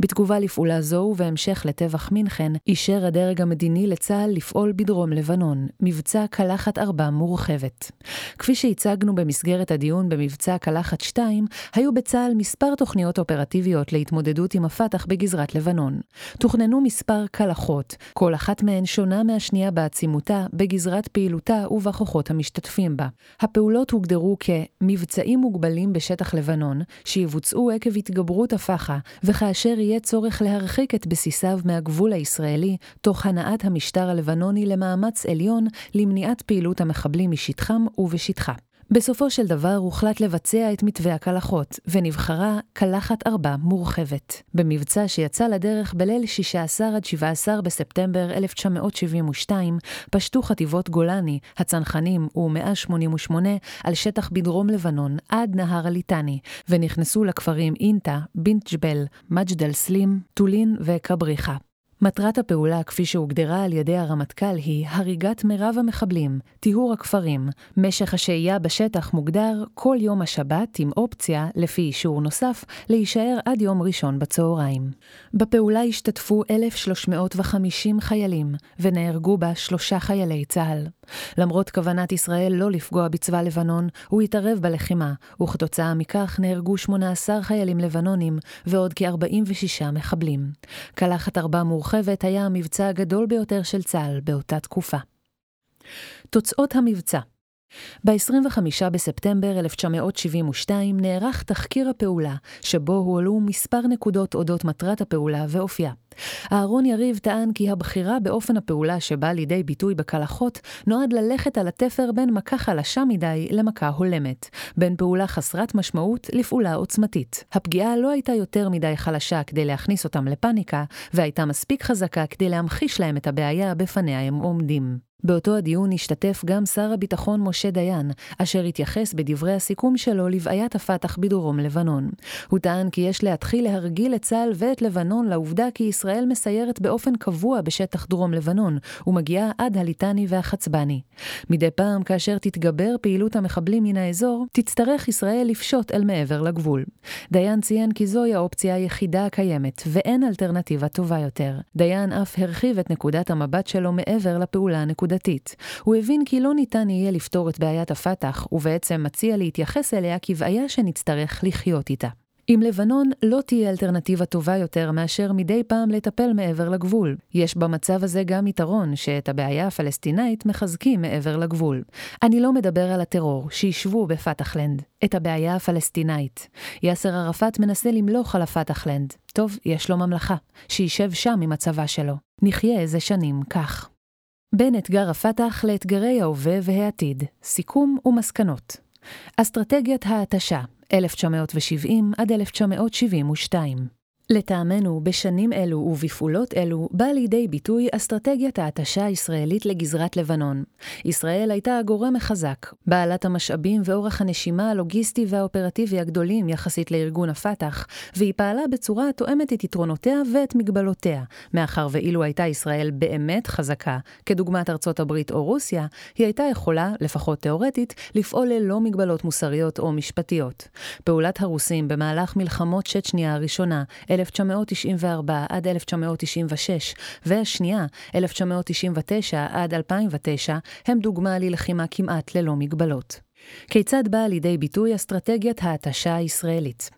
בתגובה לפעולה זו ובהמשך לטבח מינכן, אישר הדרג המדיני לצה"ל לפעול בדרום לבנון, מבצע קלחת 4 מורחבת. כפי שהצגנו במסגרת הדיון במבצע קלחת 2, היו בצה"ל מספר תוכניות אופרטיביות להתמודדות עם הפת"ח בגזרת לבנון. תוכננו מספר קלחות, כל אחת מהן שונה מהשנייה בעצימותה, בגזרת פעילותה ובכוחות המשתתפים בה. הפעולות הוגדרו כמבצעים מוגבלים בשטח לבנון, שיבוצעו עקב התגברות הפח"ע, וכאשר יהיה צורך להרחיק את בסיסיו מהגבול הישראלי, תוך הנעת המשטר הלבנוני למאמץ עליון למניעת פעילות המחבלים משטחם ובשטחה. בסופו של דבר הוחלט לבצע את מתווה הקלחות, ונבחרה קלחת 4 מורחבת. במבצע שיצא לדרך בליל 16 עד 17 בספטמבר 1972, פשטו חטיבות גולני, הצנחנים ו-188 על שטח בדרום לבנון עד נהר הליטני, ונכנסו לכפרים אינטה, בינט ג'בל, מג'דל סלים, טולין וכבריחה. מטרת הפעולה, כפי שהוגדרה על ידי הרמטכ"ל, היא הריגת מירב המחבלים, טיהור הכפרים. משך השהייה בשטח מוגדר כל יום השבת, עם אופציה, לפי אישור נוסף, להישאר עד יום ראשון בצהריים. בפעולה השתתפו 1,350 חיילים, ונהרגו בה שלושה חיילי צה"ל. למרות כוונת ישראל לא לפגוע בצבא לבנון, הוא התערב בלחימה, וכתוצאה מכך נהרגו 18 חיילים לבנונים ועוד כ-46 מחבלים. קלחת ארבע מורחבת היה המבצע הגדול ביותר של צה"ל באותה תקופה. תוצאות המבצע ב-25 בספטמבר 1972 נערך תחקיר הפעולה, שבו הועלו מספר נקודות אודות מטרת הפעולה ואופייה. אהרון יריב טען כי הבחירה באופן הפעולה שבא לידי ביטוי בקלחות נועד ללכת על התפר בין מכה חלשה מדי למכה הולמת, בין פעולה חסרת משמעות לפעולה עוצמתית. הפגיעה לא הייתה יותר מדי חלשה כדי להכניס אותם לפאניקה, והייתה מספיק חזקה כדי להמחיש להם את הבעיה בפניה הם עומדים. באותו הדיון השתתף גם שר הביטחון משה דיין, אשר התייחס בדברי הסיכום שלו לבעיית הפת"ח בדרום לבנון. הוא טען כי יש להתחיל להרגיל את צה"ל ואת לבנון לעובדה כי ישראל מסיירת באופן קבוע בשטח דרום לבנון, ומגיעה עד הליטני והחצבני. מדי פעם, כאשר תתגבר פעילות המחבלים מן האזור, תצטרך ישראל לפשוט אל מעבר לגבול. דיין ציין כי זוהי האופציה היחידה הקיימת, ואין אלטרנטיבה טובה יותר. דיין אף הרחיב את נקודת המבט שלו מעבר לפעולה הנקודתית. הוא הבין כי לא ניתן יהיה לפתור את בעיית הפת"ח, ובעצם מציע להתייחס אליה כבעיה שנצטרך לחיות איתה. עם לבנון לא תהיה אלטרנטיבה טובה יותר מאשר מדי פעם לטפל מעבר לגבול. יש במצב הזה גם יתרון שאת הבעיה הפלסטינאית מחזקים מעבר לגבול. אני לא מדבר על הטרור, שישבו בפתחלנד. את הבעיה הפלסטינאית. יאסר ערפאת מנסה למלוך על הפתחלנד. טוב, יש לו ממלכה. שישב שם עם הצבא שלו. נחיה איזה שנים כך. בין אתגר הפת"ח לאתגרי ההווה והעתיד, סיכום ומסקנות. אסטרטגיית ההתשה, 1970 עד 1972. לטעמנו, בשנים אלו ובפעולות אלו באה לידי ביטוי אסטרטגיית ההתשה הישראלית לגזרת לבנון. ישראל הייתה הגורם החזק, בעלת המשאבים ואורך הנשימה הלוגיסטי והאופרטיבי הגדולים יחסית לארגון הפת"ח, והיא פעלה בצורה התואמת את יתרונותיה ואת מגבלותיה, מאחר ואילו הייתה ישראל באמת חזקה, כדוגמת ארצות הברית או רוסיה, היא הייתה יכולה, לפחות תאורטית, לפעול ללא מגבלות מוסריות או משפטיות. פעולת הרוסים במהלך מלחמות שצ'ניה הראשונה, 1994 עד 1996, והשנייה, 1999 עד 2009, הם דוגמה ללחימה כמעט ללא מגבלות. כיצד באה לידי ביטוי אסטרטגיית ההתשה הישראלית?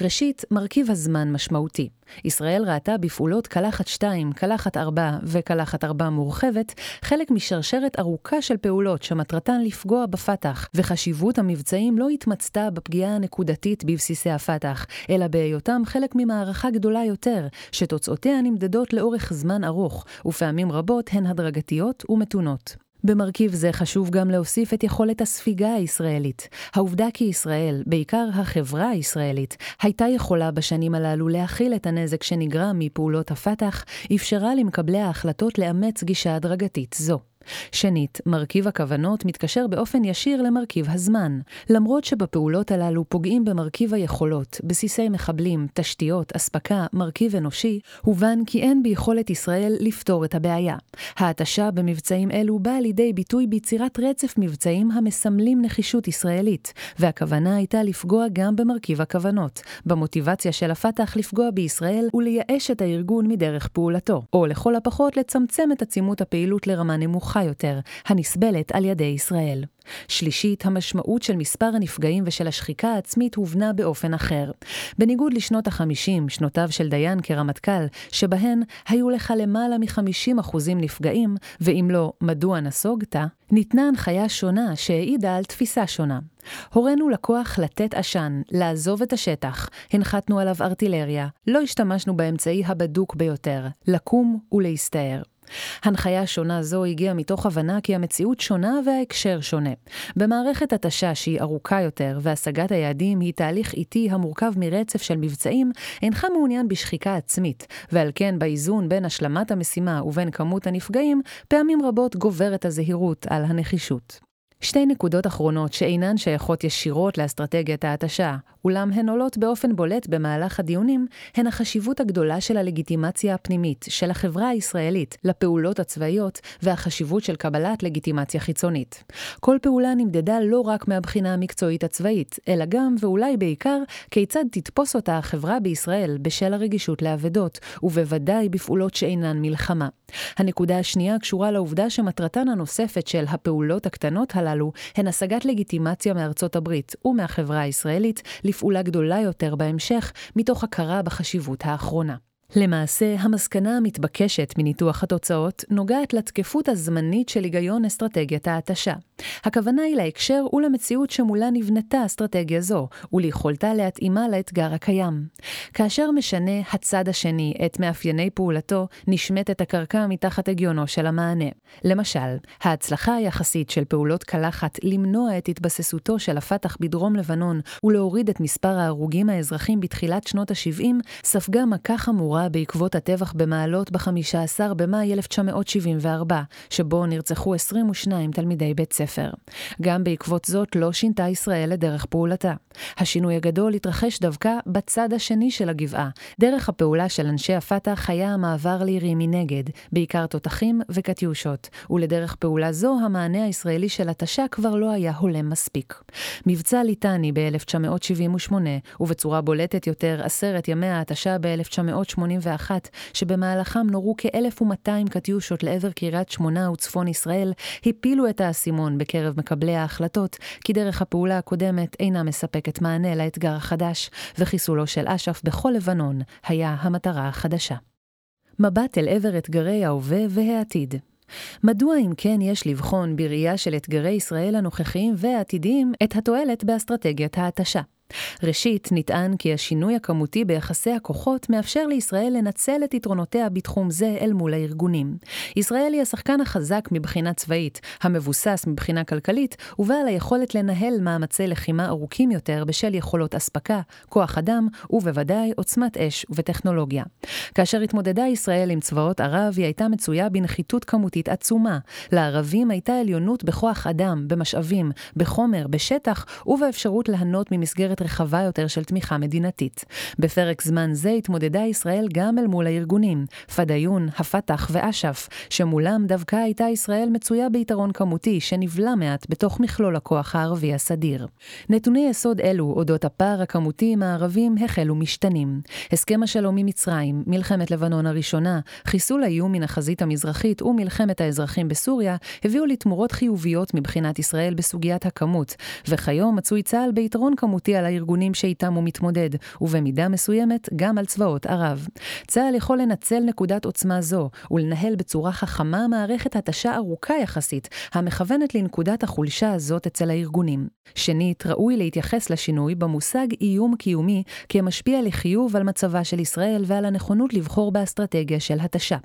ראשית, מרכיב הזמן משמעותי. ישראל ראתה בפעולות קלחת 2, קלחת 4 וקלחת 4 מורחבת, חלק משרשרת ארוכה של פעולות שמטרתן לפגוע בפת"ח, וחשיבות המבצעים לא התמצתה בפגיעה הנקודתית בבסיסי הפת"ח, אלא בהיותם חלק ממערכה גדולה יותר, שתוצאותיה נמדדות לאורך זמן ארוך, ופעמים רבות הן הדרגתיות ומתונות. במרכיב זה חשוב גם להוסיף את יכולת הספיגה הישראלית. העובדה כי ישראל, בעיקר החברה הישראלית, הייתה יכולה בשנים הללו להכיל את הנזק שנגרם מפעולות הפת"ח, אפשרה למקבלי ההחלטות לאמץ גישה הדרגתית זו. שנית, מרכיב הכוונות מתקשר באופן ישיר למרכיב הזמן. למרות שבפעולות הללו פוגעים במרכיב היכולות, בסיסי מחבלים, תשתיות, אספקה, מרכיב אנושי, הובן כי אין ביכולת ישראל לפתור את הבעיה. ההתשה במבצעים אלו באה לידי ביטוי ביצירת רצף מבצעים המסמלים נחישות ישראלית, והכוונה הייתה לפגוע גם במרכיב הכוונות, במוטיבציה של הפת"ח לפגוע בישראל ולייאש את הארגון מדרך פעולתו, או לכל הפחות לצמצם את עצימות הפעילות לרמה נמוכה יותר, הנסבלת על ידי ישראל. שלישית, המשמעות של מספר הנפגעים ושל השחיקה העצמית הובנה באופן אחר. בניגוד לשנות ה-50, שנותיו של דיין כרמטכ"ל, שבהן היו לך למעלה מ-50% נפגעים, ואם לא, מדוע נסוגת, ניתנה הנחיה שונה שהעידה על תפיסה שונה. הורינו לקוח לתת עשן, לעזוב את השטח, הנחתנו עליו ארטילריה, לא השתמשנו באמצעי הבדוק ביותר, לקום ולהסתער. הנחיה שונה זו הגיעה מתוך הבנה כי המציאות שונה וההקשר שונה. במערכת התשה שהיא ארוכה יותר והשגת היעדים היא תהליך איטי המורכב מרצף של מבצעים, אינך מעוניין בשחיקה עצמית, ועל כן באיזון בין השלמת המשימה ובין כמות הנפגעים, פעמים רבות גוברת הזהירות על הנחישות. שתי נקודות אחרונות שאינן שייכות ישירות לאסטרטגיית ההתשה, אולם הן עולות באופן בולט במהלך הדיונים, הן החשיבות הגדולה של הלגיטימציה הפנימית של החברה הישראלית לפעולות הצבאיות והחשיבות של קבלת לגיטימציה חיצונית. כל פעולה נמדדה לא רק מהבחינה המקצועית הצבאית, אלא גם, ואולי בעיקר, כיצד תתפוס אותה החברה בישראל בשל הרגישות לאבדות, ובוודאי בפעולות שאינן מלחמה. הנקודה השנייה קשורה לעובדה שמטרתן הנוספת של הפעולות הקטנות הללו הן השגת לגיטימציה מארצות הברית ומהחברה הישראלית לפעולה גדולה יותר בהמשך, מתוך הכרה בחשיבות האחרונה. למעשה, המסקנה המתבקשת מניתוח התוצאות נוגעת לתקפות הזמנית של היגיון אסטרטגיית ההתשה. הכוונה היא להקשר ולמציאות שמולה נבנתה אסטרטגיה זו, וליכולתה להתאימה לאתגר הקיים. כאשר משנה הצד השני את מאפייני פעולתו, נשמטת הקרקע מתחת הגיונו של המענה. למשל, ההצלחה היחסית של פעולות קלחת למנוע את התבססותו של הפת"ח בדרום לבנון ולהוריד את מספר ההרוגים האזרחים בתחילת שנות ה-70, ספגה מכה חמורה בעקבות הטבח במעלות ב-15 במאי 1974, שבו נרצחו 22 תלמידי בית ספר. גם בעקבות זאת לא שינתה ישראל את דרך פעולתה. השינוי הגדול התרחש דווקא בצד השני של הגבעה. דרך הפעולה של אנשי הפת"ח היה המעבר לירי מנגד, בעיקר תותחים וקטיושות, ולדרך פעולה זו המענה הישראלי של התשה כבר לא היה הולם מספיק. מבצע ליטני ב-1978, ובצורה בולטת יותר עשרת ימי ההתשה ב-1981, שבמהלכם נורו כ-1,200 קטיושות לעבר קריית שמונה וצפון ישראל, הפילו את האסימון בקרב מקבלי ההחלטות, כי דרך הפעולה הקודמת אינה מספקת מענה לאתגר החדש, וחיסולו של אש"ף בכל לבנון היה המטרה החדשה. מבט אל עבר אתגרי ההווה והעתיד. מדוע אם כן יש לבחון בראייה של אתגרי ישראל הנוכחיים והעתידיים את התועלת באסטרטגיית ההתשה? ראשית, נטען כי השינוי הכמותי ביחסי הכוחות מאפשר לישראל לנצל את יתרונותיה בתחום זה אל מול הארגונים. ישראל היא השחקן החזק מבחינה צבאית, המבוסס מבחינה כלכלית, ובעל היכולת לנהל מאמצי לחימה ארוכים יותר בשל יכולות אספקה, כוח אדם, ובוודאי עוצמת אש וטכנולוגיה. כאשר התמודדה ישראל עם צבאות ערב, היא הייתה מצויה בנחיתות כמותית עצומה. לערבים הייתה עליונות בכוח אדם, במשאבים, בחומר, בשטח, ובאפשרות ליהנות ממסגרת רחבה יותר של תמיכה מדינתית. בפרק זמן זה התמודדה ישראל גם אל מול הארגונים, פדאיון, הפת"ח ואש"ף, שמולם דווקא הייתה ישראל מצויה ביתרון כמותי שנבלע מעט בתוך מכלול הכוח הערבי הסדיר. נתוני יסוד אלו אודות הפער הכמותי עם הערבים החלו משתנים. הסכם השלום עם מצרים, מלחמת לבנון הראשונה, חיסול האיום מן החזית המזרחית ומלחמת האזרחים בסוריה, הביאו לתמורות חיוביות מבחינת ישראל בסוגיית הכמות, וכיום מצוי צה"ל ביתרון כמותי על הארגונים שאיתם הוא מתמודד, ובמידה מסוימת גם על צבאות ערב. צה"ל יכול לנצל נקודת עוצמה זו, ולנהל בצורה חכמה מערכת התשה ארוכה יחסית, המכוונת לנקודת החולשה הזאת אצל הארגונים. שנית, ראוי להתייחס לשינוי במושג איום קיומי כמשפיע לחיוב על מצבה של ישראל ועל הנכונות לבחור באסטרטגיה של התשה.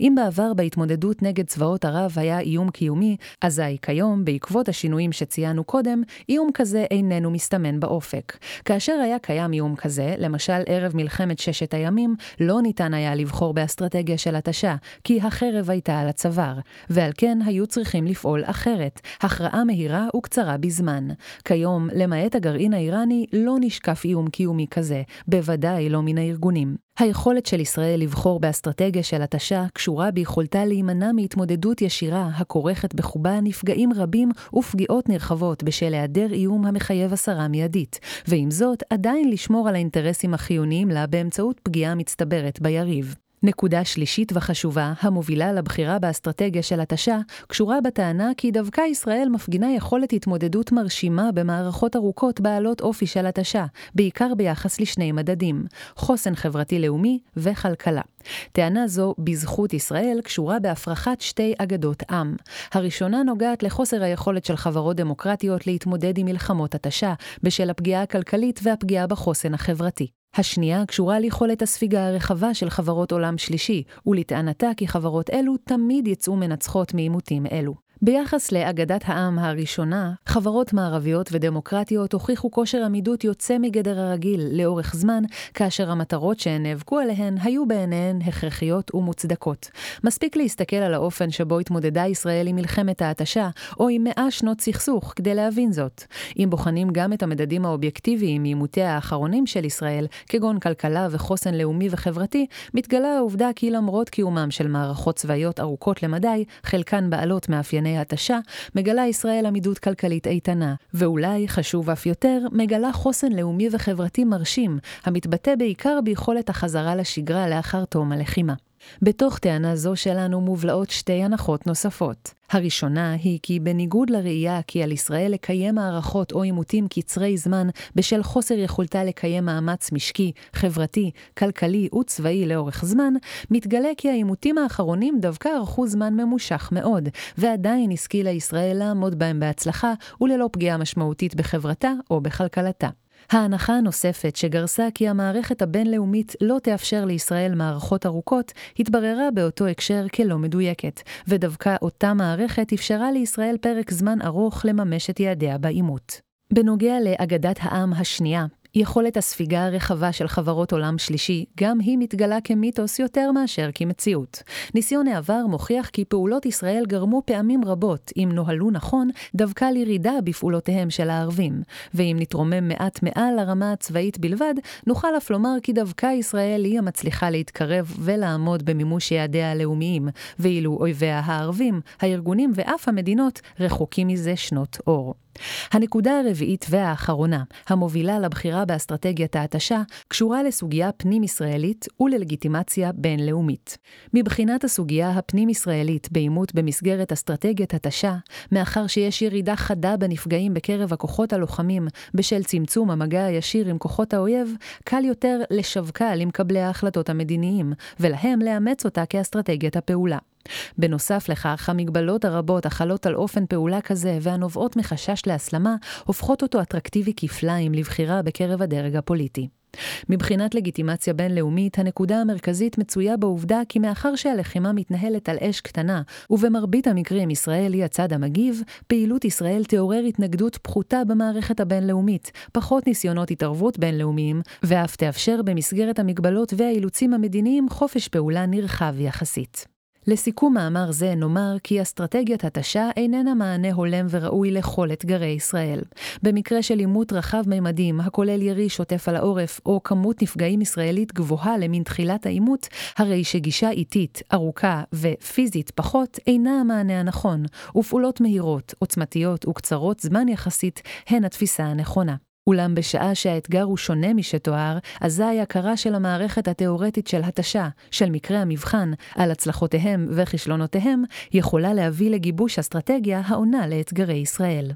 אם בעבר בהתמודדות נגד צבאות ערב היה איום קיומי, אזי כיום, בעקבות השינויים שציינו קודם, איום כזה איננו מסתמן באופק. דוחק. כאשר היה קיים איום כזה, למשל ערב מלחמת ששת הימים, לא ניתן היה לבחור באסטרטגיה של התשה, כי החרב הייתה על הצוואר, ועל כן היו צריכים לפעול אחרת, הכרעה מהירה וקצרה בזמן. כיום, למעט הגרעין האיראני, לא נשקף איום קיומי כזה, בוודאי לא מן הארגונים. היכולת של ישראל לבחור באסטרטגיה של התשה קשורה ביכולתה להימנע מהתמודדות ישירה הכורכת בחובה נפגעים רבים ופגיעות נרחבות בשל היעדר איום המחייב הסרה מיידית, ועם זאת עדיין לשמור על האינטרסים החיוניים לה באמצעות פגיעה מצטברת ביריב. נקודה שלישית וחשובה, המובילה לבחירה באסטרטגיה של התשה, קשורה בטענה כי דווקא ישראל מפגינה יכולת התמודדות מרשימה במערכות ארוכות בעלות אופי של התשה, בעיקר ביחס לשני מדדים, חוסן חברתי-לאומי וכלכלה. טענה זו, בזכות ישראל, קשורה בהפרחת שתי אגדות עם. הראשונה נוגעת לחוסר היכולת של חברות דמוקרטיות להתמודד עם מלחמות התשה, בשל הפגיעה הכלכלית והפגיעה בחוסן החברתי. השנייה קשורה ליכולת הספיגה הרחבה של חברות עולם שלישי, ולטענתה כי חברות אלו תמיד יצאו מנצחות מעימותים אלו. ביחס לאגדת העם הראשונה, חברות מערביות ודמוקרטיות הוכיחו כושר עמידות יוצא מגדר הרגיל לאורך זמן, כאשר המטרות שהן נאבקו עליהן היו בעיניהן הכרחיות ומוצדקות. מספיק להסתכל על האופן שבו התמודדה ישראל עם מלחמת ההתשה, או עם מאה שנות סכסוך, כדי להבין זאת. אם בוחנים גם את המדדים האובייקטיביים מעימותיה האחרונים של ישראל, כגון כלכלה וחוסן לאומי וחברתי, מתגלה העובדה כי למרות קיומם של מערכות צבאיות ארוכות למדי, חלקן בעלות מאפייני לפני התשה, מגלה ישראל עמידות כלכלית איתנה, ואולי, חשוב אף יותר, מגלה חוסן לאומי וחברתי מרשים, המתבטא בעיקר ביכולת החזרה לשגרה לאחר תום הלחימה. בתוך טענה זו שלנו מובלעות שתי הנחות נוספות. הראשונה היא כי בניגוד לראייה כי על ישראל לקיים מערכות או עימותים קצרי זמן בשל חוסר יכולתה לקיים מאמץ משקי, חברתי, כלכלי וצבאי לאורך זמן, מתגלה כי העימותים האחרונים דווקא ארכו זמן ממושך מאוד, ועדיין השכילה ישראל לעמוד בהם בהצלחה וללא פגיעה משמעותית בחברתה או בכלכלתה. ההנחה הנוספת שגרסה כי המערכת הבינלאומית לא תאפשר לישראל מערכות ארוכות, התבררה באותו הקשר כלא מדויקת, ודווקא אותה מערכת אפשרה לישראל פרק זמן ארוך לממש את יעדיה בעימות. בנוגע לאגדת העם השנייה, יכולת הספיגה הרחבה של חברות עולם שלישי, גם היא מתגלה כמיתוס יותר מאשר כמציאות. ניסיון העבר מוכיח כי פעולות ישראל גרמו פעמים רבות, אם נוהלו נכון, דווקא לירידה בפעולותיהם של הערבים. ואם נתרומם מעט מעל לרמה הצבאית בלבד, נוכל אף לומר כי דווקא ישראל היא המצליחה להתקרב ולעמוד במימוש יעדיה הלאומיים, ואילו אויביה הערבים, הארגונים ואף המדינות רחוקים מזה שנות אור. הנקודה הרביעית והאחרונה, המובילה לבחירה באסטרטגיית ההתשה, קשורה לסוגיה פנים-ישראלית וללגיטימציה בינלאומית. מבחינת הסוגיה הפנים-ישראלית בעימות במסגרת אסטרטגיית התשה, מאחר שיש ירידה חדה בנפגעים בקרב הכוחות הלוחמים בשל צמצום המגע הישיר עם כוחות האויב, קל יותר לשווקה למקבלי ההחלטות המדיניים, ולהם לאמץ אותה כאסטרטגיית הפעולה. בנוסף לכך, המגבלות הרבות החלות על אופן פעולה כזה והנובעות מחשש להסלמה, הופכות אותו אטרקטיבי כפליים לבחירה בקרב הדרג הפוליטי. מבחינת לגיטימציה בינלאומית, הנקודה המרכזית מצויה בעובדה כי מאחר שהלחימה מתנהלת על אש קטנה, ובמרבית המקרים ישראל היא הצד המגיב, פעילות ישראל תעורר התנגדות פחותה במערכת הבינלאומית, פחות ניסיונות התערבות בינלאומיים, ואף תאפשר במסגרת המגבלות והאילוצים המדיניים חופש פעולה נרחב יחסית. לסיכום מאמר זה נאמר כי אסטרטגיית התשה איננה מענה הולם וראוי לכל אתגרי ישראל. במקרה של עימות רחב ממדים, הכולל ירי שוטף על העורף, או כמות נפגעים ישראלית גבוהה למין תחילת העימות, הרי שגישה איטית, ארוכה ופיזית פחות אינה המענה הנכון, ופעולות מהירות, עוצמתיות וקצרות זמן יחסית הן התפיסה הנכונה. אולם בשעה שהאתגר הוא שונה משתואר, אזי הכרה של המערכת התאורטית של התשה, של מקרה המבחן, על הצלחותיהם וכישלונותיהם, יכולה להביא לגיבוש אסטרטגיה העונה לאתגרי ישראל.